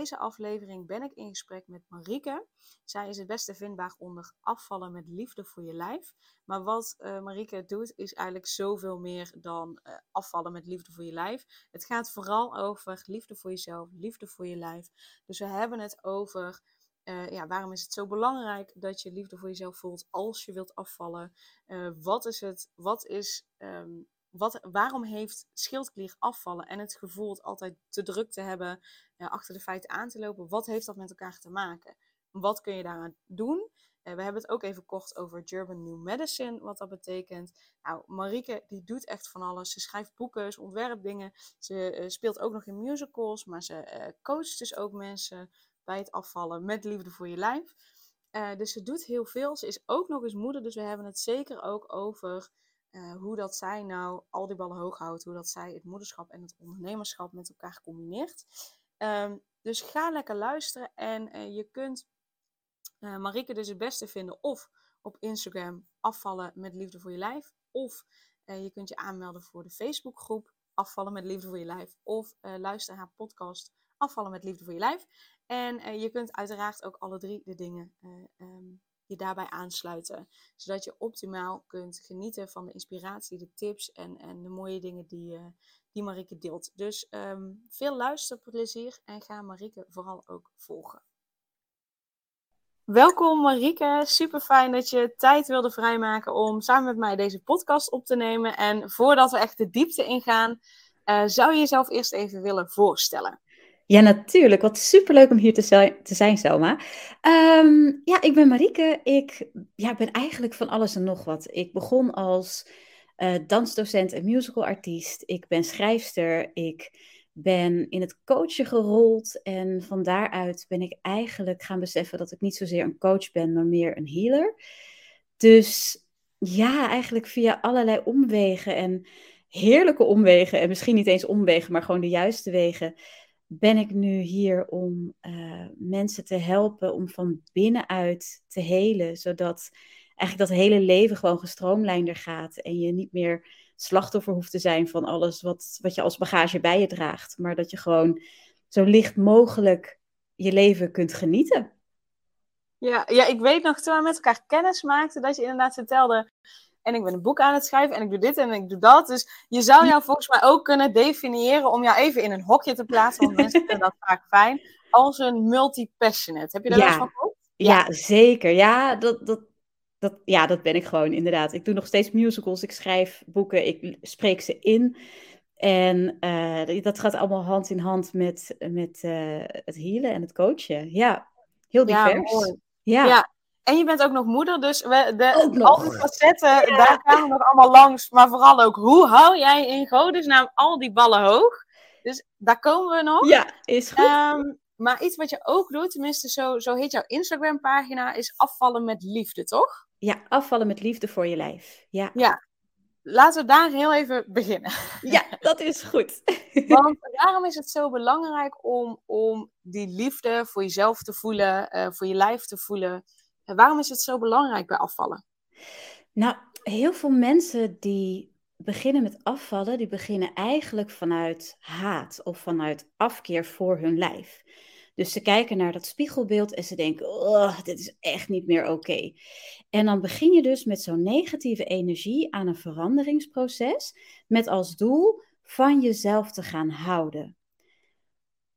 Deze aflevering ben ik in gesprek met Marieke. Zij is het beste vindbaar onder afvallen met liefde voor je lijf. Maar wat uh, doet is eigenlijk zoveel meer dan uh, afvallen met liefde voor je lijf. Het gaat vooral over liefde voor jezelf, liefde voor je lijf. Dus we hebben het over uh, ja, waarom is het zo belangrijk dat je liefde voor jezelf voelt als je wilt afvallen? Wat is het? Wat is um, wat, waarom heeft schildklier afvallen en het gevoel het altijd te druk te hebben, uh, achter de feiten aan te lopen, wat heeft dat met elkaar te maken? Wat kun je daaraan doen? Uh, we hebben het ook even kort over German New Medicine, wat dat betekent. Nou, Marieke die doet echt van alles. Ze schrijft boeken, ze ontwerpt dingen. Ze uh, speelt ook nog in musicals, maar ze coacht dus ook mensen bij het afvallen met liefde voor je lijf. dus ze doet heel veel. Ze is ook nog eens moeder, dus we hebben het zeker ook over uh, hoe dat zij nou al die ballen hoog houdt. Hoe dat zij het moederschap en het ondernemerschap met elkaar combineert. Um, dus ga lekker luisteren. En uh, je kunt uh, Marieke dus het beste vinden of op Instagram afvallen met liefde voor je lijf. Of je kunt je aanmelden voor de Facebookgroep afvallen met liefde voor je lijf. Of luister haar podcast afvallen met liefde voor je lijf. En je kunt uiteraard ook alle drie de dingen um, je daarbij aansluiten. Zodat je optimaal kunt genieten van de inspiratie, de tips en, en de mooie dingen die, uh, die Marike deelt. Dus um, veel luisterplezier en ga Marike vooral ook volgen. Welkom Marike, super fijn dat je tijd wilde vrijmaken om samen met mij deze podcast op te nemen. En voordat we echt de diepte ingaan, uh, zou je jezelf eerst even willen voorstellen? Ja, natuurlijk. Wat superleuk om hier te zijn, te zijn Selma. Um, ja, ik ben Marieke. Ik ja, ben eigenlijk van alles en nog wat. Ik begon als uh, dansdocent en musicalartiest. Ik ben schrijfster. Ik ben in het coachen gerold. En van daaruit ben ik eigenlijk gaan beseffen dat ik niet zozeer een coach ben, maar meer een healer. Dus ja, eigenlijk via allerlei omwegen en heerlijke omwegen. En misschien niet eens omwegen, maar gewoon de juiste wegen ben ik nu hier om uh, mensen te helpen om van binnenuit te helen, zodat eigenlijk dat hele leven gewoon gestroomlijnder gaat en je niet meer slachtoffer hoeft te zijn van alles wat, wat je als bagage bij je draagt, maar dat je gewoon zo licht mogelijk je leven kunt genieten. Ja, ja, ik weet nog toen we met elkaar kennis maakten dat je inderdaad vertelde en ik ben een boek aan het schrijven en ik doe dit en ik doe dat. Dus je zou jou volgens mij ook kunnen definiëren om jou even in een hokje te plaatsen, want mensen vinden dat vaak fijn, als een multi-passionate. Heb je daar ja. eens van gehoord? Ja. ja, zeker. Ja dat, dat, dat, ja, dat ben ik gewoon inderdaad. Ik doe nog steeds musicals, ik schrijf boeken, ik spreek ze in. En uh, dat gaat allemaal hand in hand met, met uh, het healen en het coachen. Ja, heel divers. Ja, ja. En je bent ook nog moeder, dus we, de, al die facetten, daar gaan we nog allemaal langs. Maar vooral ook, hoe hou jij in godesnaam al die ballen hoog? Dus daar komen we nog. Ja, is goed. Um, maar iets wat je ook doet, tenminste zo, zo heet jouw Instagram-pagina, is afvallen met liefde, toch? Ja, afvallen met liefde voor je lijf. Ja. ja. Laten we daar heel even beginnen. Ja, dat is goed. Want waarom is het zo belangrijk om, om die liefde voor jezelf te voelen, uh, voor je lijf te voelen? Waarom is het zo belangrijk bij afvallen? Nou, heel veel mensen die beginnen met afvallen, die beginnen eigenlijk vanuit haat of vanuit afkeer voor hun lijf. Dus ze kijken naar dat spiegelbeeld en ze denken, oh, dit is echt niet meer oké. En dan begin je dus met zo'n negatieve energie aan een veranderingsproces met als doel van jezelf te gaan houden.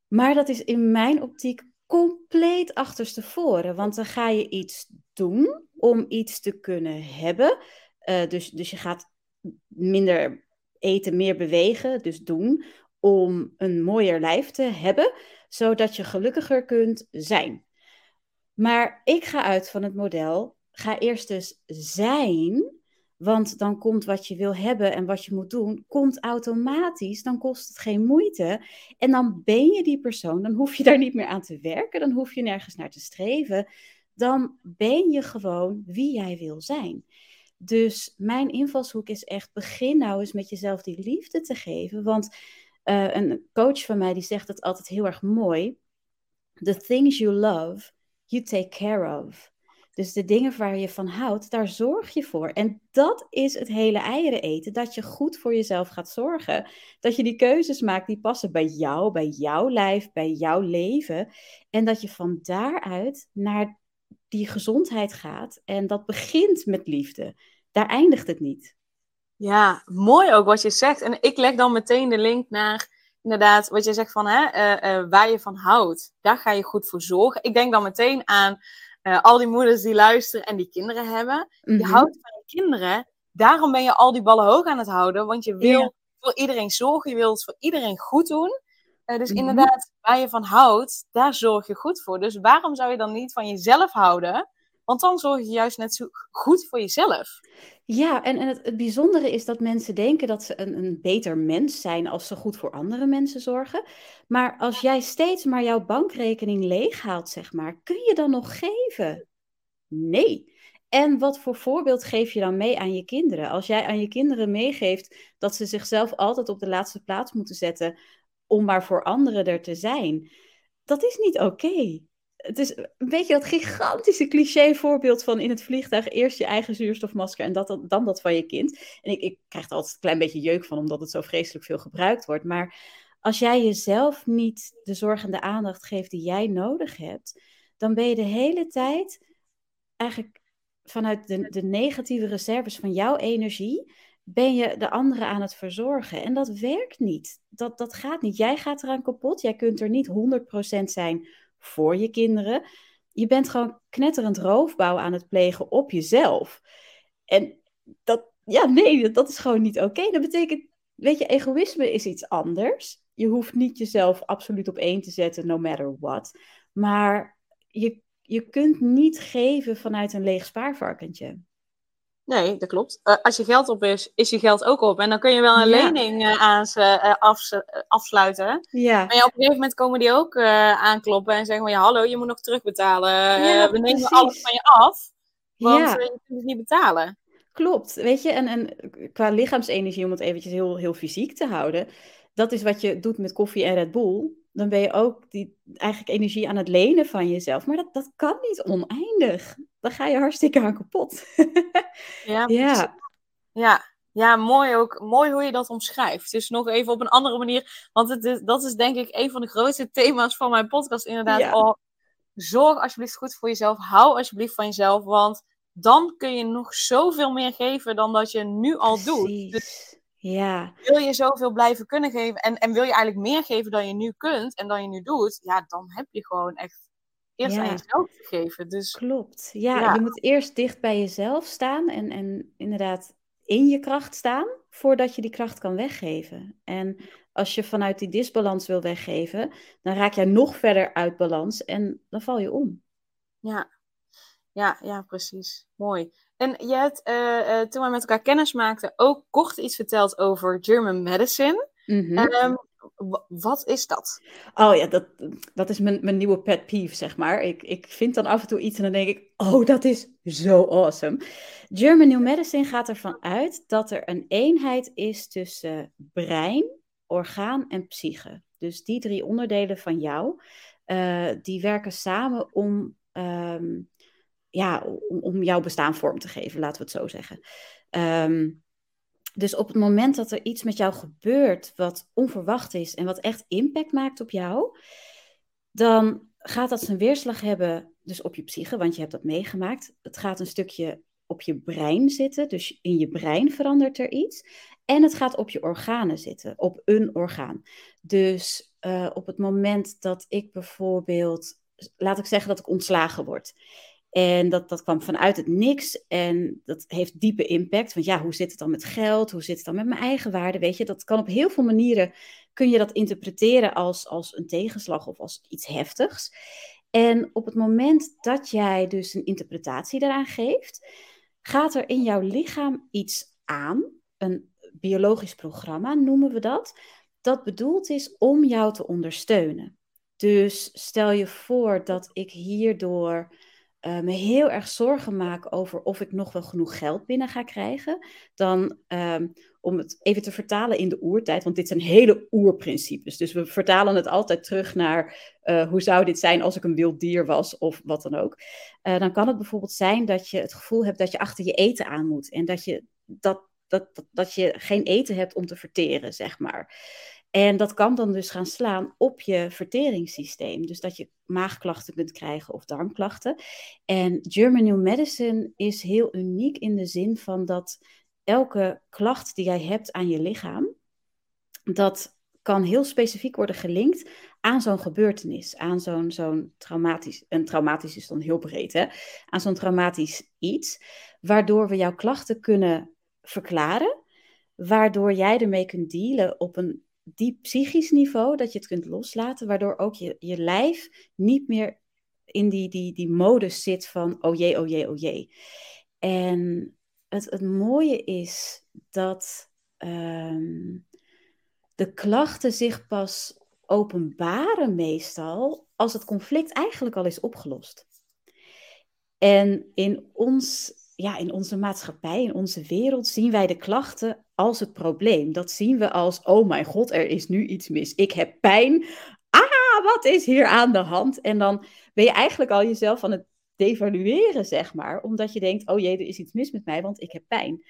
Maar dat is in mijn optiek compleet achterstevoren. Want dan ga je iets doen om iets te kunnen hebben. Uh, dus, dus je gaat minder eten, meer bewegen, dus doen, om een mooier lijf te hebben, zodat je gelukkiger kunt zijn. Maar ik ga uit van het model, ga eerst dus zijn Want dan komt wat je wil hebben en wat je moet doen, komt automatisch. Dan kost het geen moeite. En dan ben je die persoon. Dan hoef je daar niet meer aan te werken. Dan hoef je nergens naar te streven. Dan ben je gewoon wie jij wil zijn. Dus mijn invalshoek is echt: begin nou eens met jezelf die liefde te geven. Want uh, een coach van mij die zegt het altijd heel erg mooi. The things you love, you take care of. Dus de dingen waar je van houdt, daar zorg je voor. En dat is het hele eieren eten. Dat je goed voor jezelf gaat zorgen. Dat je die keuzes maakt die passen bij jou, bij jouw lijf, bij jouw leven. En dat je van daaruit naar die gezondheid gaat. En dat begint met liefde. Daar eindigt het niet. Ja, mooi ook wat je zegt. En ik leg dan meteen de link naar inderdaad wat je zegt van hè, uh, uh, waar je van houdt. Daar ga je goed voor zorgen. Ik denk dan meteen aan uh, al die moeders die luisteren en die kinderen hebben. Je mhm. houdt van je kinderen. Daarom ben je al die ballen hoog aan het houden. Want je wil voor iedereen zorgen. Je wilt voor iedereen goed doen. dus mhm. inderdaad, waar je van houdt, daar zorg je goed voor. Dus waarom zou je dan niet van jezelf houden? Want dan zorg je juist net zo goed voor jezelf. Ja, en, en het, bijzondere is dat mensen denken dat ze een, een beter mens zijn als ze goed voor andere mensen zorgen. Maar als jij steeds maar jouw bankrekening leeghaalt, zeg maar, kun je dan nog geven? Nee. En wat voor voorbeeld geef je dan mee aan je kinderen? Als jij aan je kinderen meegeeft dat ze zichzelf altijd op de laatste plaats moeten zetten om maar voor anderen er te zijn, dat is niet oké het is een beetje dat gigantische cliché voorbeeld van in het vliegtuig eerst je eigen zuurstofmasker en dat, dan dat van je kind. En ik, ik krijg er altijd een klein beetje jeuk van, omdat het zo vreselijk veel gebruikt wordt. Maar als jij jezelf niet de zorg en de aandacht geeft die jij nodig hebt, dan ben je de hele tijd eigenlijk vanuit de, de negatieve reserves van jouw energie, ben je de anderen aan het verzorgen. En dat werkt niet. Dat, dat gaat niet. Jij gaat eraan kapot. Jij kunt er niet 100% zijn voor je kinderen. Je bent gewoon knetterend roofbouw aan het plegen op jezelf. En dat, ja, nee, dat is gewoon niet oké. Dat betekent, weet je, egoïsme is iets anders. Je hoeft niet jezelf absoluut op één te zetten, no matter what. Maar je, je kunt niet geven vanuit een leeg spaarvarkentje. Nee, dat klopt. Uh, als je geld op is, is je geld ook op. En dan kun je wel een lening uh, aan ze, uh, af, afsluiten. Ja. Maar ja, op een gegeven moment komen die ook aankloppen en zeggen: ja, hallo, je moet nog terugbetalen. Ja, we nemen alles van je af, want je kunt het niet betalen. Klopt, weet je, en, en qua lichaamsenergie, om het eventjes heel, heel fysiek te houden, dat is wat je doet met koffie en Red Bull. Dan ben je ook die, eigenlijk energie aan het lenen van jezelf. Maar dat, dat kan niet oneindig dan ga je hartstikke aan kapot. ja, ja. ja. Ja, mooi ook. Mooi hoe je dat omschrijft. Dus nog even op een andere manier. Want het is, dat is denk ik een van de grootste thema's van mijn podcast. Inderdaad. Ja. Oh, zorg alsjeblieft goed voor jezelf. Hou alsjeblieft van jezelf. Want dan kun je nog zoveel meer geven dan dat je nu al doet. Dus ja. Wil je zoveel blijven kunnen geven en, en wil je eigenlijk meer geven dan je nu kunt en dan je nu doet, ja, dan heb je gewoon echt eerst aan jezelf te geven. Dus, Klopt. Ja, je moet eerst dicht bij jezelf staan en, en inderdaad in je kracht staan voordat je die kracht kan weggeven. En als je vanuit die disbalans wil weggeven, dan raak jij nog verder uit balans en dan val je om. Ja, ja, ja precies. Mooi. En je hebt, uh, uh, toen we met elkaar kennis maakten, ook kort iets verteld over German medicine. Mm wat is dat? Oh ja, dat, dat is mijn, mijn nieuwe pet peeve, zeg maar. Ik, ik vind dan af en toe iets en dan denk ik, oh, dat is zo awesome. German New Medicine gaat ervan uit dat er een eenheid is tussen brein, orgaan en psyche. Dus die drie onderdelen van jou, uh, die werken samen om, um, ja, om, om jouw bestaan vorm te geven, laten we het zo zeggen. Um, dus op het moment dat er iets met jou gebeurt wat onverwacht is en wat echt impact maakt op jou, dan gaat dat zijn weerslag hebben dus op je psyche, want je hebt dat meegemaakt. Het gaat een stukje op je brein zitten, dus in je brein verandert er iets. En het gaat op je organen zitten, op een orgaan. Dus uh, op het moment dat ik bijvoorbeeld, laat ik zeggen dat ik ontslagen word. En dat, dat kwam vanuit het niks en dat heeft diepe impact. Want ja, hoe zit het dan met geld? Hoe zit het dan met mijn eigen waarde? Weet je, dat kan op heel veel manieren, kun je dat interpreteren als, als een tegenslag of als iets heftigs. En op het moment dat jij dus een interpretatie daaraan geeft, gaat er in jouw lichaam iets aan, een biologisch programma noemen we dat, dat bedoeld is om jou te ondersteunen. Dus stel je voor dat ik hierdoor uh, me heel erg zorgen maak over of ik nog wel genoeg geld binnen ga krijgen, dan um, om het even te vertalen in de oertijd, want dit zijn hele oerprincipes. Dus we vertalen het altijd terug naar uh, hoe zou dit zijn als ik een wild dier was of wat dan ook. Uh, dan kan het bijvoorbeeld zijn dat je het gevoel hebt dat je achter je eten aan moet en dat je, dat, dat, dat, dat je geen eten hebt om te verteren, zeg maar. En dat kan dan dus gaan slaan op je verteringssysteem. Dus dat je maagklachten kunt krijgen of darmklachten. En German New Medicine is heel uniek in de zin van dat elke klacht die jij hebt aan je lichaam, dat kan heel specifiek worden gelinkt aan zo'n gebeurtenis, aan zo'n zo'n traumatisch, en traumatisch is dan heel breed, hè? aan zo'n traumatisch iets, waardoor we jouw klachten kunnen verklaren, waardoor jij ermee kunt dealen op een diep psychisch niveau, dat je het kunt loslaten, waardoor ook je, je lijf niet meer in die, die, die modus zit van oh jee, oh jee, oh jee. En het, het mooie is dat ehm, de klachten zich pas openbaren meestal als het conflict eigenlijk al is opgelost. En in, ons, ja, in onze maatschappij, in onze wereld, zien wij de klachten als het probleem. Dat zien we als, oh mijn god, er is nu iets mis. Ik heb pijn. Ah, wat is hier aan de hand? En dan ben je eigenlijk al jezelf aan het devalueren, zeg maar. Omdat je denkt, oh jee, er is iets mis met mij, want ik heb pijn.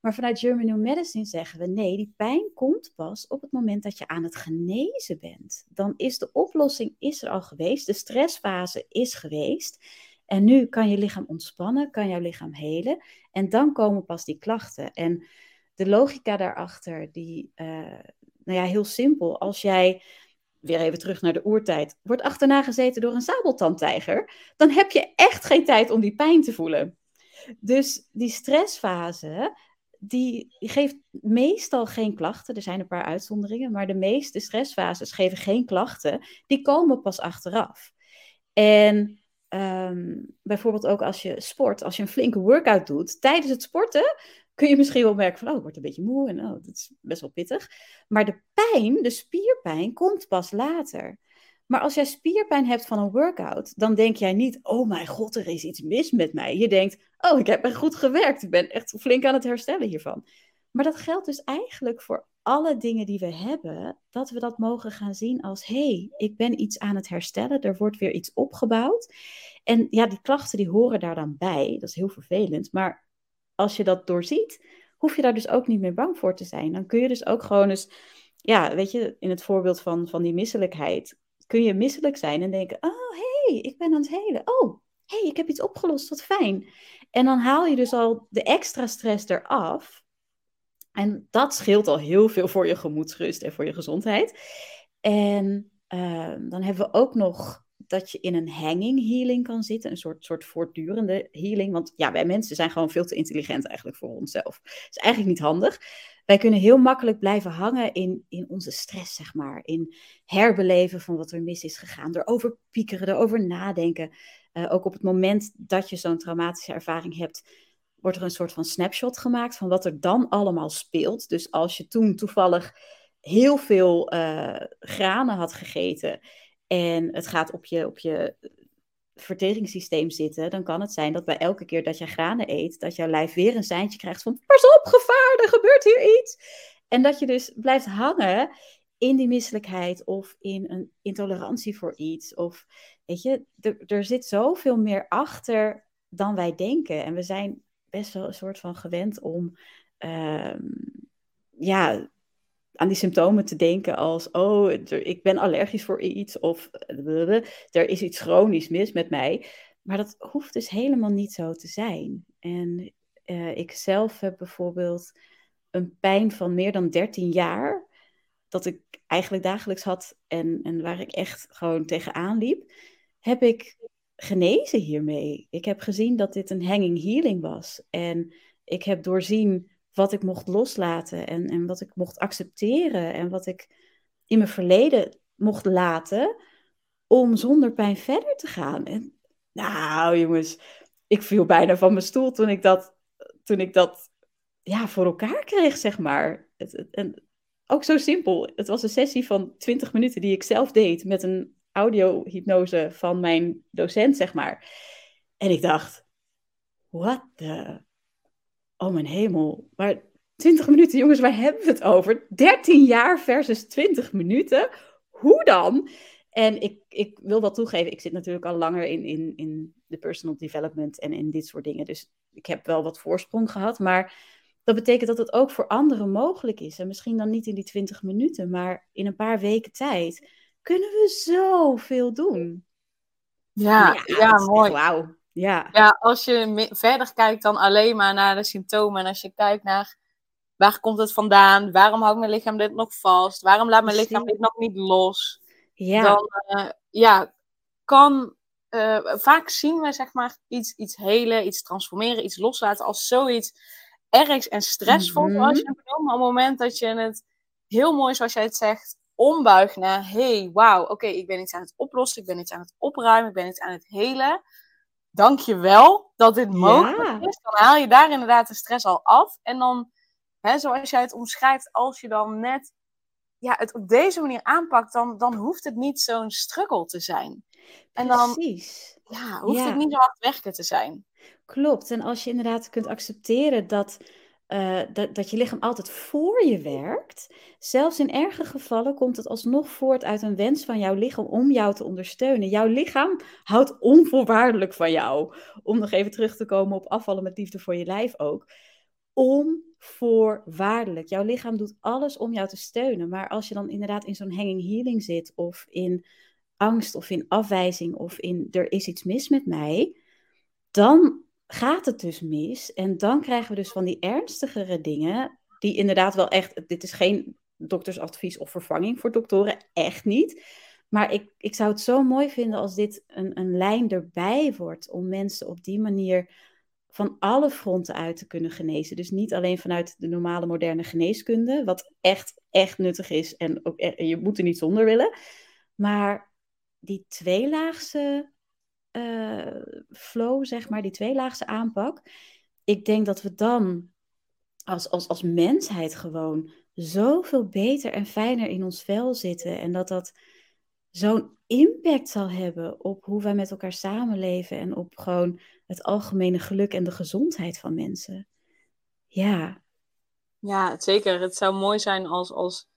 Maar vanuit German New Medicine zeggen we, nee, die pijn komt pas op het moment dat je aan het genezen bent. Dan is de oplossing is er al geweest, de stressfase is geweest. En nu kan je lichaam ontspannen, kan jouw lichaam helen. En dan komen pas die klachten. En de logica daarachter, die, uh, nou ja, heel simpel. Als jij weer even terug naar de oertijd, wordt achterna gezeten door een sabeltandtijger, dan heb je echt geen tijd om die pijn te voelen. Dus die stressfase, die geeft meestal geen klachten. Er zijn een paar uitzonderingen, maar de meeste stressfases geven geen klachten. Die komen pas achteraf. En um, bijvoorbeeld ook als je sport, als je een flinke workout doet, tijdens het sporten kun je misschien wel merken van, oh, ik word een beetje moe en oh, dat is best wel pittig. Maar de pijn, de spierpijn, komt pas later. Maar als jij spierpijn hebt van een workout, dan denk jij niet, oh mijn god, er is iets mis met mij. Je denkt, oh, ik heb goed gewerkt. Ik ben echt flink aan het herstellen hiervan. Maar dat geldt dus eigenlijk voor alle dingen die we hebben, dat we dat mogen gaan zien als, hé, hey, ik ben iets aan het herstellen, er wordt weer iets opgebouwd. En ja, die klachten die horen daar dan bij, dat is heel vervelend, maar als je dat doorziet, hoef je daar dus ook niet meer bang voor te zijn. Dan kun je dus ook gewoon eens, ja, weet je, in het voorbeeld van, van die misselijkheid, kun je misselijk zijn en denken, oh hé, hey, ik ben aan het helen. Oh, hé, hey, ik heb iets opgelost, wat fijn. En dan haal je dus al de extra stress eraf. En dat scheelt al heel veel voor je gemoedsrust en voor je gezondheid. En uh, dan hebben we ook nog dat je in een hanging healing kan zitten. Een soort, soort voortdurende healing. Want ja, wij mensen zijn gewoon veel te intelligent eigenlijk voor onszelf. Dat is eigenlijk niet handig. Wij kunnen heel makkelijk blijven hangen in, in onze stress, zeg maar. In herbeleven van wat er mis is gegaan. Erover piekeren, erover nadenken. Uh, ook op het moment dat je zo'n traumatische ervaring hebt, wordt er een soort van snapshot gemaakt van wat er dan allemaal speelt. Dus als je toen toevallig heel veel uh, granen had gegeten en het gaat op je, op je verteringssysteem zitten, dan kan het zijn dat bij elke keer dat je granen eet, dat jouw lijf weer een seintje krijgt van pas op, gevaar, er gebeurt hier iets. En dat je dus blijft hangen in die misselijkheid of in een intolerantie voor iets. Of weet je, er, zit zoveel meer achter dan wij denken. En we zijn best wel een soort van gewend om uh, ja, aan die symptomen te denken als, oh, ik ben allergisch voor iets of er is iets chronisch mis met mij. Maar dat hoeft dus helemaal niet zo te zijn. En uh, ik zelf heb bijvoorbeeld een pijn van meer dan 13 jaar, dat ik eigenlijk dagelijks had en, en waar ik echt gewoon tegenaan liep, heb ik genezen hiermee. Ik heb gezien dat dit een hanging healing was. En ik heb doorzien wat ik mocht loslaten en, en wat ik mocht accepteren en wat ik in mijn verleden mocht laten om zonder pijn verder te gaan. En nou jongens, ik viel bijna van mijn stoel toen ik dat toen ik dat ja, voor elkaar kreeg, zeg maar. Het, en ook zo simpel. Het was een sessie van 20 minuten die ik zelf deed met een audiohypnose van mijn docent, zeg maar. En ik dacht, wat de... Oh mijn hemel. Maar 20 minuten, jongens, waar hebben we het over? 13 jaar versus 20 minuten? Hoe dan? En ik, ik wil wel toegeven, ik zit natuurlijk al langer in, in, in de personal development en in dit soort dingen. Dus ik heb wel wat voorsprong gehad. Maar dat betekent dat het ook voor anderen mogelijk is. En misschien dan niet in die 20 minuten, maar in een paar weken tijd kunnen we zoveel doen. Ja, ja, ja mooi. Wauw. Ja. ja, als je verder kijkt dan alleen maar naar de symptomen. En als je kijkt naar waar komt het vandaan? Waarom houdt mijn lichaam dit nog vast? Waarom laat mijn lichaam dit nog niet los? Ja. Dan uh, ja, kan uh, vaak zien we zeg maar iets, iets helen, iets transformeren, iets loslaten als zoiets ergs en stressvol. Mm -hmm. Als je het Maar op het moment dat je het heel mooi, zoals jij het zegt, ombuigt naar: hey, wauw, oké, ik ben iets aan het oplossen, ik ben iets aan het opruimen, ik ben iets aan het helen. Dank je wel dat dit mogelijk is. Dan haal je daar inderdaad de stress al af. En dan, hè, zoals jij het omschrijft, als je dan net ja, het op deze manier aanpakt, dan, dan hoeft het niet zo'n struggle te zijn. En dan Precies. Ja, hoeft het niet zo hard werken te zijn. Klopt. En als je inderdaad kunt accepteren dat, uh, dat, dat je lichaam altijd voor je werkt, zelfs in erge gevallen komt het alsnog voort uit een wens van jouw lichaam om jou te ondersteunen. Jouw lichaam houdt onvoorwaardelijk van jou. Om nog even terug te komen op afvallen met liefde voor je lijf ook. Onvoorwaardelijk. Jouw lichaam doet alles om jou te steunen. Maar als je dan inderdaad in zo'n hanging healing zit of in angst of in afwijzing of in er is iets mis met mij, dan gaat het dus mis. En dan krijgen we dus van die ernstigere dingen, die inderdaad wel echt, dit is geen doktersadvies of vervanging voor doktoren, echt niet. Maar ik, ik zou het zo mooi vinden als dit een, een lijn erbij wordt om mensen op die manier van alle fronten uit te kunnen genezen. Dus niet alleen vanuit de normale moderne geneeskunde, wat echt, echt nuttig is en ook, je moet er niet zonder willen. Maar die tweelaagse flow, zeg maar, die tweelaagse aanpak. Ik denk dat we dan als, als, als mensheid gewoon zoveel beter en fijner in ons vel zitten. En dat dat zo'n impact zal hebben op hoe wij met elkaar samenleven en op gewoon het algemene geluk en de gezondheid van mensen. Ja. Ja, zeker. Het zou mooi zijn als, als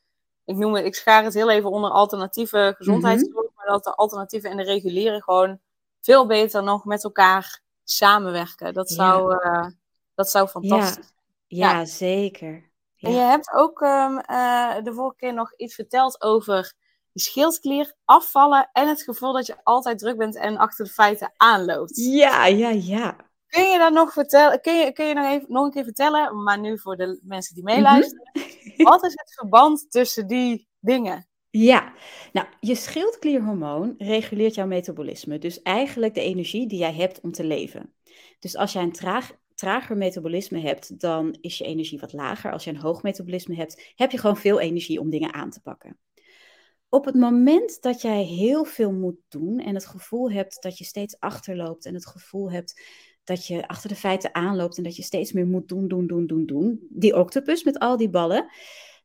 ik noem het, ik schaar het heel even onder alternatieve gezondheidszorg, mhm. maar dat de alternatieve en de reguliere gewoon veel beter nog met elkaar samenwerken. Dat zou, ja. uh, dat zou fantastisch zijn. Ja, ja, zeker. En je hebt ook um, uh, de vorige keer nog iets verteld over de schildklier, afvallen en het gevoel dat je altijd druk bent en achter de feiten aanloopt. Ja, ja, ja. Kun je dat nog vertellen? Kun je, kun je nog, even, nog een keer vertellen, maar nu voor de mensen die meeluisteren. Mm -hmm. Wat is het verband tussen die dingen? Ja, nou, je schildklierhormoon reguleert jouw metabolisme. Dus eigenlijk de energie die jij hebt om te leven. Dus als jij een traag, trager metabolisme hebt, dan is je energie wat lager. Als je een hoog metabolisme hebt, heb je gewoon veel energie om dingen aan te pakken. Op het moment dat jij heel veel moet doen en het gevoel hebt dat je steeds achterloopt en het gevoel hebt dat je achter de feiten aanloopt en dat je steeds meer moet doen, doen, doen, doen, doen, die octopus met al die ballen,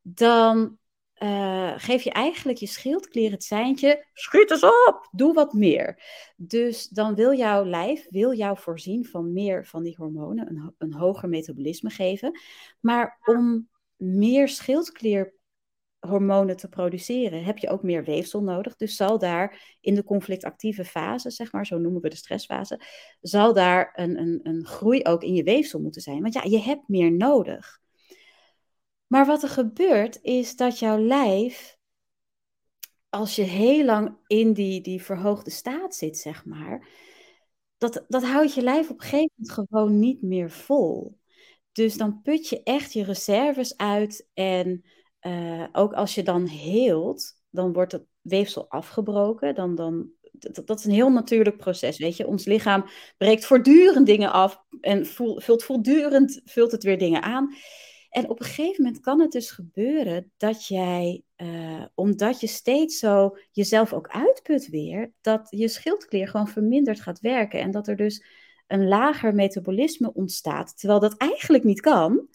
dan uh, geef je eigenlijk je schildklier het seintje, schiet eens op, doe wat meer. Dus dan wil jouw lijf, wil jou voorzien van meer van die hormonen, een, een hoger metabolisme geven. Maar om meer schildklierhormonen te produceren, heb je ook meer weefsel nodig. Dus zal daar in de conflictactieve fase, zeg maar, zo noemen we de stressfase, zal daar een, een, een groei ook in je weefsel moeten zijn. Want ja, je hebt meer nodig. Maar wat er gebeurt is dat jouw lijf, als je heel lang in die, die verhoogde staat zit, zeg maar, dat, dat houdt je lijf op een gegeven moment gewoon niet meer vol. Dus dan put je echt je reserves uit. En uh, ook als je dan heelt, dan wordt het weefsel afgebroken. Dan, dan, dat, dat, is een heel natuurlijk proces, weet je. Ons lichaam breekt voortdurend dingen af en vult voortdurend vult het weer dingen aan. En op een gegeven moment kan het dus gebeuren dat jij, uh, omdat je steeds zo jezelf ook uitput weer, dat je schildklier gewoon verminderd gaat werken. En dat er dus een lager metabolisme ontstaat, terwijl dat eigenlijk niet kan.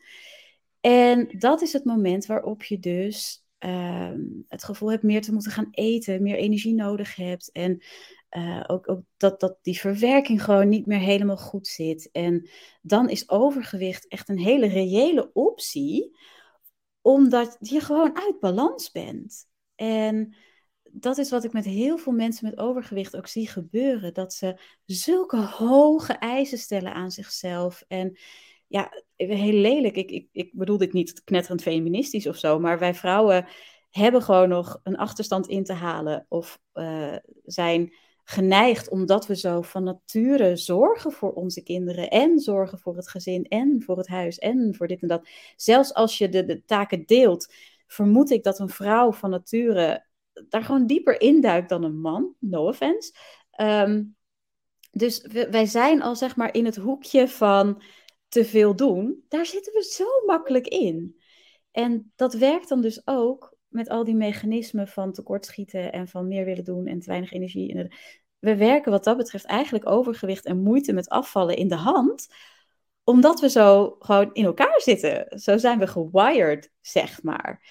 En dat is het moment waarop je dus ehm, het gevoel hebt meer te moeten gaan eten, meer energie nodig hebt. En uh, ook, ook dat, dat die verwerking gewoon niet meer helemaal goed zit. En dan is overgewicht echt een hele reële optie, omdat je gewoon uit balans bent. En dat is wat ik met heel veel mensen met overgewicht ook zie gebeuren. Dat ze zulke hoge eisen stellen aan zichzelf. En ja, heel lelijk. Ik, ik, ik bedoel dit niet knetterend feministisch of zo, maar wij vrouwen hebben gewoon nog een achterstand in te halen. Of uh, zijn geneigd, omdat we zo van nature zorgen voor onze kinderen en zorgen voor het gezin en voor het huis en voor dit en dat. Zelfs als je de, de taken deelt, vermoed ik dat een vrouw van nature daar gewoon dieper induikt dan een man. No offense. Ehm, dus wij zijn al zeg maar in het hoekje van te veel doen. Daar zitten we zo makkelijk in. En dat werkt dan dus ook met al die mechanismen van tekortschieten en van meer willen doen en te weinig energie. We werken wat dat betreft eigenlijk overgewicht en moeite met afvallen in de hand, omdat we zo gewoon in elkaar zitten. Zo zijn we gewired, zeg maar.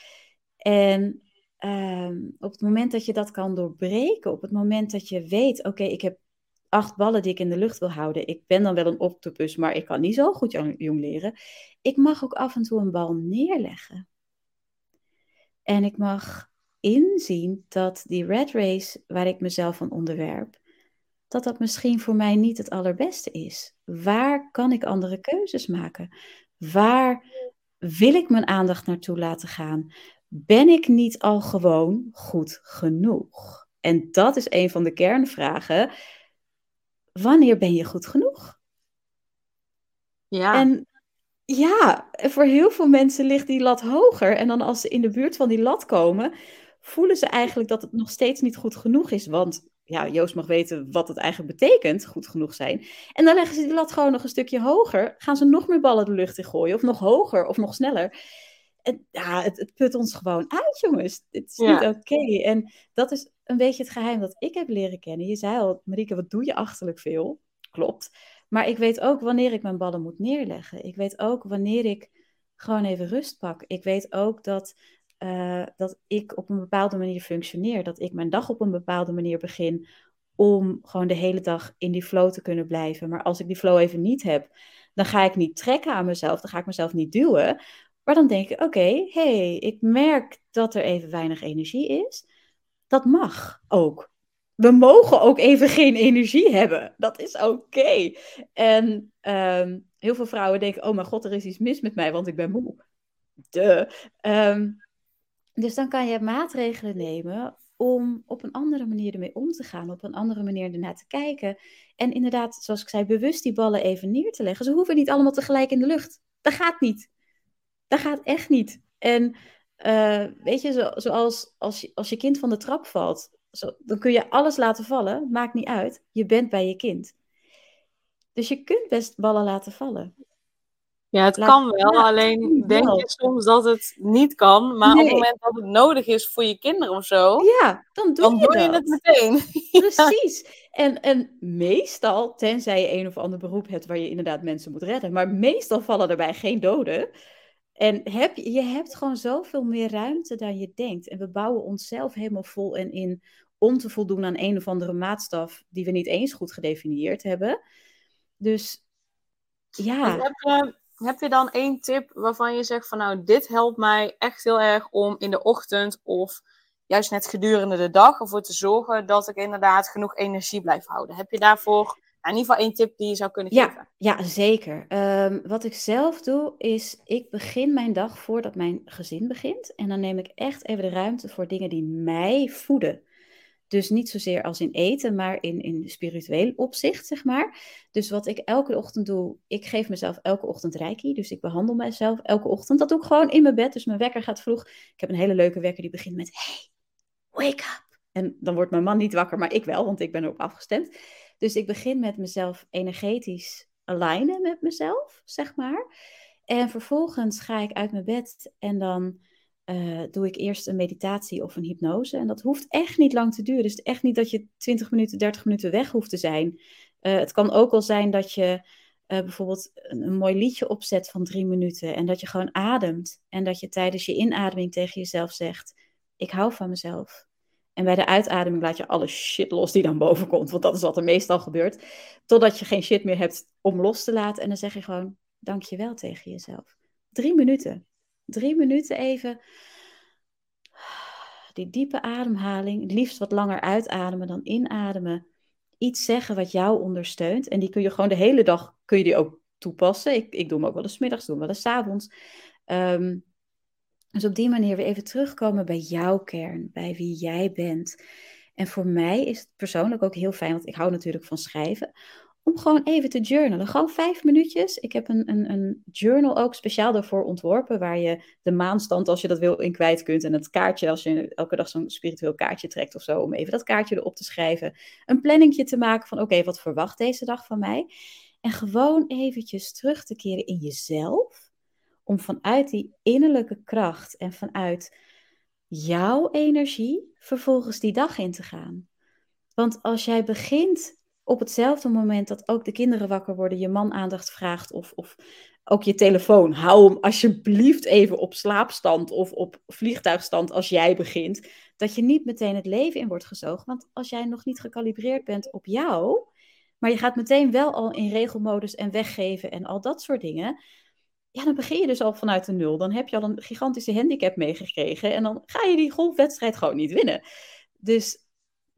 En ehm, op het moment dat je dat kan doorbreken, op het moment dat je weet, oké, ik heb acht ballen die ik in de lucht wil houden. Ik ben dan wel een octopus, maar ik kan niet zo goed jong leren. Ik mag ook af en toe een bal neerleggen. En ik mag inzien dat die red race waar ik mezelf van onderwerp, dat dat misschien voor mij niet het allerbeste is. Waar kan ik andere keuzes maken? Waar wil ik mijn aandacht naartoe laten gaan? Ben ik niet al gewoon goed genoeg? En dat is een van de kernvragen. Wanneer ben je goed genoeg? Ja. En ja, voor heel veel mensen ligt die lat hoger. En dan als ze in de buurt van die lat komen, voelen ze eigenlijk dat het nog steeds niet goed genoeg is. Want ja, Joost mag weten wat het eigenlijk betekent, goed genoeg zijn. En dan leggen ze die lat gewoon nog een stukje hoger. Gaan ze nog meer ballen de lucht in gooien, of nog hoger, of nog sneller. En ja, het, het put ons gewoon uit, jongens. Het is niet oké. En dat is een beetje het geheim dat ik heb leren kennen. Je zei al, Marieke, wat doe je achterlijk veel? Klopt. Maar ik weet ook wanneer ik mijn ballen moet neerleggen. Ik weet ook wanneer ik gewoon even rust pak. Ik weet ook dat, uh, dat ik op een bepaalde manier functioneer. Dat ik mijn dag op een bepaalde manier begin om gewoon de hele dag in die flow te kunnen blijven. Maar als ik die flow even niet heb, dan ga ik niet trekken aan mezelf. Dan ga ik mezelf niet duwen. Maar dan denk ik, oké, hey, ik merk dat er even weinig energie is. Dat mag ook we mogen ook even geen energie hebben. Dat is oké. En ehm, heel veel vrouwen denken: oh mijn god, er is iets mis met mij, want ik ben moe. De. Ehm, dus dan kan je maatregelen nemen om op een andere manier ermee om te gaan, op een andere manier ernaar te kijken. En inderdaad, zoals ik zei, bewust die ballen even neer te leggen. Ze hoeven niet allemaal tegelijk in de lucht. Dat gaat niet. Dat gaat echt niet. En uh, weet je, zo, zoals als je, als je kind van de trap valt, zo, dan kun je alles laten vallen, maakt niet uit. Je bent bij je kind. Dus je kunt best ballen laten vallen. Ja, het kan wel, alleen denk je soms dat het niet kan. Maar op het moment dat het nodig is voor je kinderen of zo, ja, dan doe, dan je, doe je het meteen. Precies. En, en meestal, tenzij je een of ander beroep hebt waar je inderdaad mensen moet redden, maar meestal vallen erbij geen doden. En heb, je hebt gewoon zoveel meer ruimte dan je denkt. En we bouwen onszelf helemaal vol en in om te voldoen aan een of andere maatstaf die we niet eens goed gedefinieerd hebben. Dus ja. Heb, je, heb je dan één tip waarvan je zegt van nou, dit helpt mij echt heel erg om in de ochtend of juist net gedurende de dag ervoor te zorgen dat ik inderdaad genoeg energie blijf houden? Heb je daarvoor in ieder geval één tip die je zou kunnen geven? Ja, zeker. Ehm, wat ik zelf doe, is ik begin mijn dag voordat mijn gezin begint. En dan neem ik echt even de ruimte voor dingen die mij voeden. Dus niet zozeer als in eten, maar in, in spiritueel opzicht, zeg maar. Dus wat ik elke ochtend doe, ik geef mezelf elke ochtend reiki. Dus ik behandel mezelf elke ochtend. Dat doe ik gewoon in mijn bed. Dus mijn wekker gaat vroeg. Ik heb een hele leuke wekker die begint met: Hey, wake up. En dan wordt mijn man niet wakker, maar ik wel, want ik ben erop afgestemd. Dus ik begin met mezelf energetisch alignen met mezelf, zeg maar. En vervolgens ga ik uit mijn bed en dan uh, doe ik eerst een meditatie of een hypnose. En dat hoeft echt niet lang te duren. Dus echt niet dat je 20 minuten, 30 minuten weg hoeft te zijn. Uh, het kan ook wel zijn dat je uh, bijvoorbeeld een, een, mooi liedje opzet van drie minuten en dat je gewoon ademt en dat je tijdens je inademing tegen jezelf zegt: Ik hou van mezelf. En bij de uitademing laat je alle shit los die dan boven komt, want dat is wat er meestal gebeurt. Totdat je geen shit meer hebt om los te laten en dan zeg je gewoon: Dankjewel tegen jezelf. Drie minuten. Drie minuten even die diepe ademhaling, het liefst wat langer uitademen dan inademen. Iets zeggen wat jou ondersteunt. En die kun je gewoon de hele dag kun je die ook toepassen. Ik, ik doe hem ook wel eens middags, doe hem wel eens avonds. Um, dus op die manier weer even terugkomen bij jouw kern, bij wie jij bent. En voor mij is het persoonlijk ook heel fijn, want ik hou natuurlijk van schrijven, om gewoon even te journalen. Gewoon vijf minuutjes. Ik heb een, een, een journal ook speciaal daarvoor ontworpen, waar je de maanstand, als je dat wil, in kwijt kunt. En het kaartje, als je elke dag zo'n spiritueel kaartje trekt of zo, om even dat kaartje erop te schrijven. Een planningje te maken van, oké, wat verwacht deze dag van mij? En gewoon eventjes terug te keren in jezelf, om vanuit die innerlijke kracht en vanuit jouw energie vervolgens die dag in te gaan. Want als jij begint op hetzelfde moment dat ook de kinderen wakker worden, je man aandacht vraagt of, of ook je telefoon, hou hem alsjeblieft even op slaapstand of op vliegtuigstand als jij begint, dat je niet meteen het leven in wordt gezogen. Want als jij nog niet gekalibreerd bent op jou, maar je gaat meteen wel al in regelmodus en weggeven en al dat soort dingen, ja, dan begin je dus al vanuit de nul. Dan heb je al een gigantische handicap meegekregen en dan ga je die golfwedstrijd gewoon niet winnen. Dus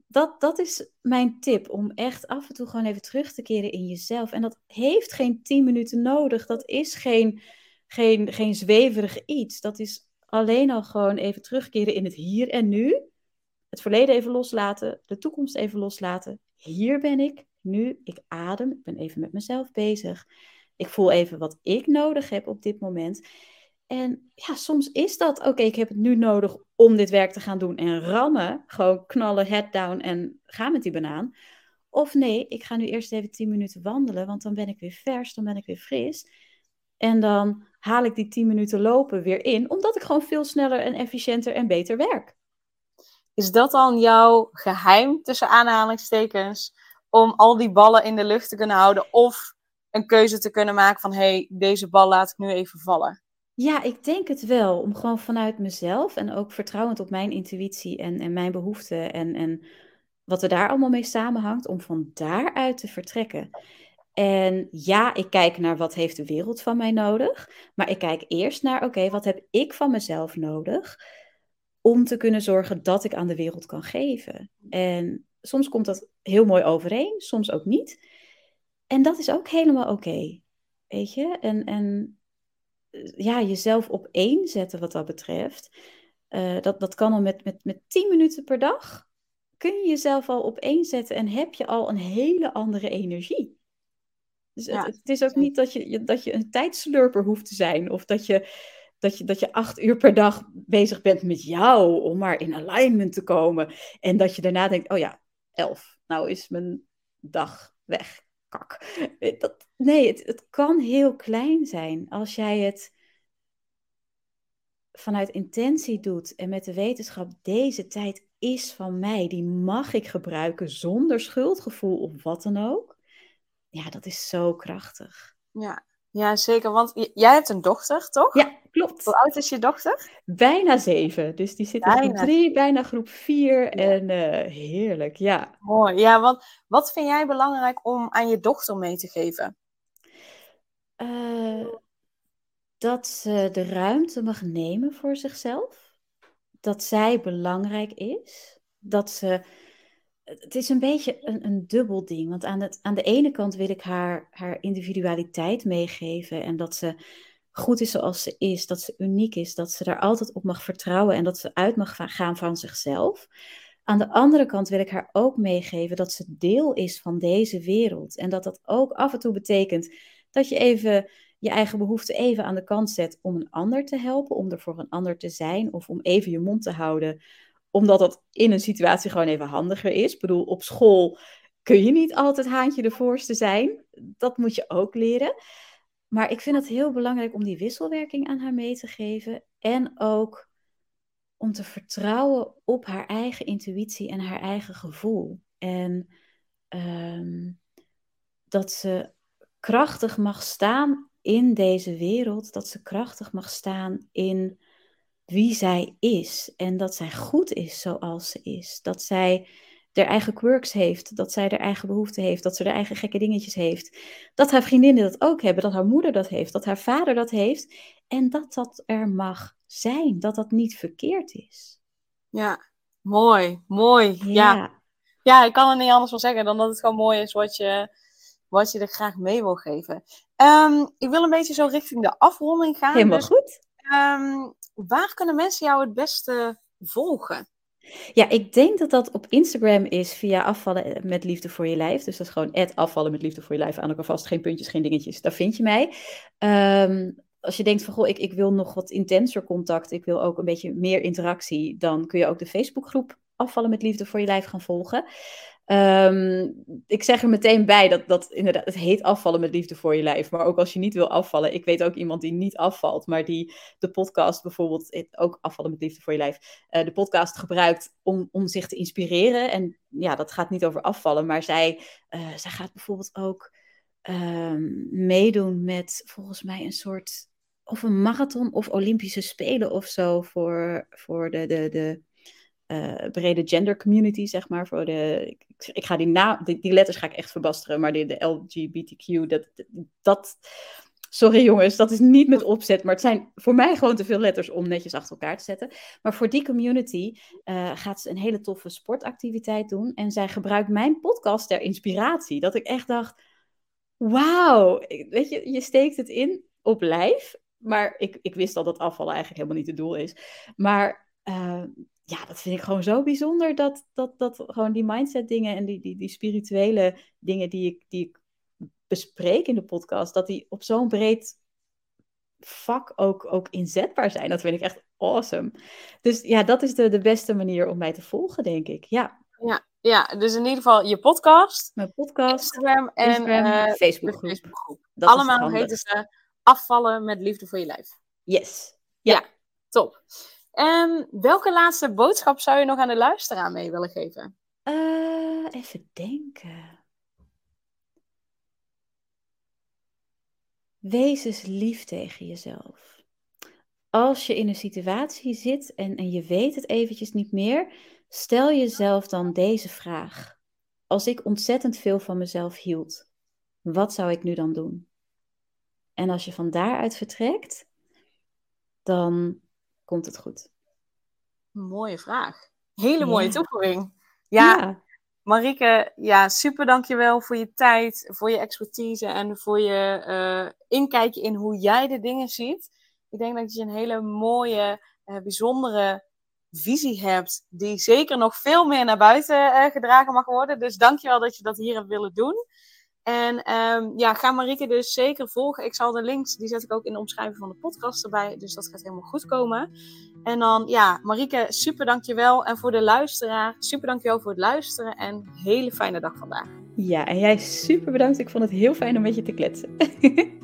dat, dat is mijn tip, om echt af en toe gewoon even terug te keren in jezelf. En dat heeft geen tien minuten nodig. Dat is geen, geen, geen zweverig iets. Dat is alleen al gewoon even terugkeren in het hier en nu. Het verleden even loslaten, de toekomst even loslaten. Hier ben ik, nu, ik adem, ik ben even met mezelf bezig. Ik voel even wat ik nodig heb op dit moment. En ja, soms is dat, oké, ik heb het nu nodig om dit werk te gaan doen en rammen. Gewoon knallen, head down en gaan met die banaan. Of nee, ik ga nu eerst even 10 minuten wandelen, want dan ben ik weer vers, dan ben ik weer fris. En dan haal ik die 10 minuten lopen weer in, omdat ik gewoon veel sneller en efficiënter en beter werk. Is dat dan jouw geheim tussen aanhalingstekens om al die ballen in de lucht te kunnen houden of een keuze te kunnen maken van hey, deze bal laat ik nu even vallen? Ja, ik denk het wel. Om gewoon vanuit mezelf en ook vertrouwend op mijn intuïtie en, en mijn behoeften en, en wat er daar allemaal mee samenhangt, om van daaruit te vertrekken. En ja, ik kijk naar wat heeft de wereld van mij nodig, maar ik kijk eerst naar, oké, wat heb ik van mezelf nodig om te kunnen zorgen dat ik aan de wereld kan geven. En soms komt dat heel mooi overeen, soms ook niet. En dat is ook helemaal oké, weet je? En, en ja, jezelf op één zetten wat dat betreft. Uh, dat, dat kan al met, met, met 10 minuten per dag. Kun je jezelf al op één zetten en heb je al een hele andere energie. Dus het, het, is ook niet dat je, dat je een tijdslurper hoeft te zijn. Of dat je, dat, je, dat je acht uur per dag bezig bent met jou om maar in alignment te komen. En dat je daarna denkt, oh ja, elf. Nou is mijn dag weg. Eh, nee, het, het kan heel klein zijn als jij het vanuit intentie doet en met de wetenschap, deze tijd is van mij, die mag ik gebruiken zonder schuldgevoel of wat dan ook. Ja, dat is zo krachtig. Ja, ja zeker. Want jij hebt een dochter, toch? Ja, klopt. Hoe oud is je dochter? Bijna zeven. Dus die zit in groep drie, bijna groep vier. En uh, heerlijk, ja. Mooi. Ja, want wat vind jij belangrijk om aan je dochter mee te geven? Uh, dat ze de ruimte mag nemen voor zichzelf. Dat zij belangrijk is. Dat ze. Het is een beetje een, een dubbel ding. Want aan, het, aan de ene kant wil ik haar, haar individualiteit meegeven. En dat ze goed is zoals ze is, dat ze uniek is, dat ze daar altijd op mag vertrouwen en dat ze uit mag gaan van zichzelf. Aan de andere kant wil ik haar ook meegeven dat ze deel is van deze wereld en dat dat ook af en toe betekent dat je even je eigen behoeften even aan de kant zet om een ander te helpen, om er voor een ander te zijn of om even je mond te houden, omdat dat in een situatie gewoon even handiger is. Ik bedoel, op school kun je niet altijd haantje de voorste zijn. Dat moet je ook leren. Maar ik vind het heel belangrijk om die wisselwerking aan haar mee te geven. En ook om te vertrouwen op haar eigen intuïtie en haar eigen gevoel. En um, dat ze krachtig mag staan in deze wereld, dat ze krachtig mag staan in wie zij is en dat zij goed is zoals ze is. Dat zij haar eigen quirks heeft, dat zij haar eigen behoeften heeft, dat ze haar eigen gekke dingetjes heeft. Dat haar vriendinnen dat ook hebben, dat haar moeder dat heeft, dat haar vader dat heeft en dat dat er mag zijn, dat dat niet verkeerd is. Ja, mooi, mooi. Ja. ja. ik kan er niet anders van zeggen dan dat het gewoon mooi is wat je, wat je er graag mee wil geven. Ehm, ik wil een beetje zo richting de afronding gaan. Helemaal dus, goed. Ehm, waar kunnen mensen jou het beste volgen? Ja, ik denk dat dat op Instagram is via afvallen met liefde voor je lijf. Dus dat is gewoon afvallen met liefde voor je lijf aan elkaar vast. Geen puntjes, geen dingetjes. Daar vind je mij. Ehm, als je denkt van, goh, ik, ik wil nog wat intenser contact. Ik wil ook een beetje meer interactie. Dan kun je ook de Facebookgroep afvallen met liefde voor je lijf gaan volgen. Ehm, ik zeg er meteen bij dat, dat inderdaad, het heet afvallen met liefde voor je lijf. Maar ook als je niet wil afvallen. Ik weet ook iemand die niet afvalt, maar die de podcast bijvoorbeeld, ook afvallen met liefde voor je lijf, uh, de podcast gebruikt om, om zich te inspireren. En ja, dat gaat niet over afvallen, maar zij, uh, zij gaat bijvoorbeeld ook um, meedoen met volgens mij een soort, of een marathon of Olympische Spelen of zo voor, voor de, de, de uh, brede gender community, zeg maar. Voor de, ik, ik ga die, na, die, letters ga ik echt verbasteren, maar de, de LGBTQ, dat, dat, sorry jongens, dat is niet met opzet, maar het zijn voor mij gewoon te veel letters om netjes achter elkaar te zetten. Maar voor die community uh, gaat ze een hele toffe sportactiviteit doen en zij gebruikt mijn podcast ter inspiratie. Dat ik echt dacht, wauw, weet je, je steekt het in op lijf, maar ik, ik wist al dat afvallen eigenlijk helemaal niet het doel is. Maar uh, ja, dat vind ik gewoon zo bijzonder dat, dat, dat gewoon die mindset dingen en die, die, die spirituele dingen die ik, die ik bespreek in de podcast, dat die op zo'n breed vak ook, ook inzetbaar zijn. Dat vind ik echt awesome. Dus ja, dat is de, de beste manier om mij te volgen, denk ik. Ja. Ja, ja, dus in ieder geval je podcast, mijn podcast, Instagram en Instagram, uh, Facebookgroep. Facebook Allemaal heten ze Afvallen met Liefde voor je Lijf. Yes. Ja, ja top. Um, welke laatste boodschap zou je nog aan de luisteraar mee willen geven? Uh, even denken. Wees eens lief tegen jezelf. Als je in een situatie zit en, en je weet het eventjes niet meer, stel jezelf dan deze vraag. Als ik ontzettend veel van mezelf hield, wat zou ik nu dan doen? En als je van daaruit vertrekt, dan komt het goed? Mooie vraag. Hele mooie toevoeging. Ja, ja, Marike, ja, super dankjewel voor je tijd, voor je expertise en voor je uh, inkijkje in hoe jij de dingen ziet. Ik denk dat je een hele mooie, uh, bijzondere visie hebt, die zeker nog veel meer naar buiten uh, gedragen mag worden. Dus dankjewel dat je dat hier hebt willen doen. En um, ja, ga Marieke dus zeker volgen. Ik zal de links, die zet ik ook in de omschrijving van de podcast erbij. Dus dat gaat helemaal goed komen. En dan, ja, Marieke, super dankjewel. En voor de luisteraar, super dankjewel voor het luisteren. En hele fijne dag vandaag. Ja, en jij super bedankt. Ik vond het heel fijn om met je te kletsen.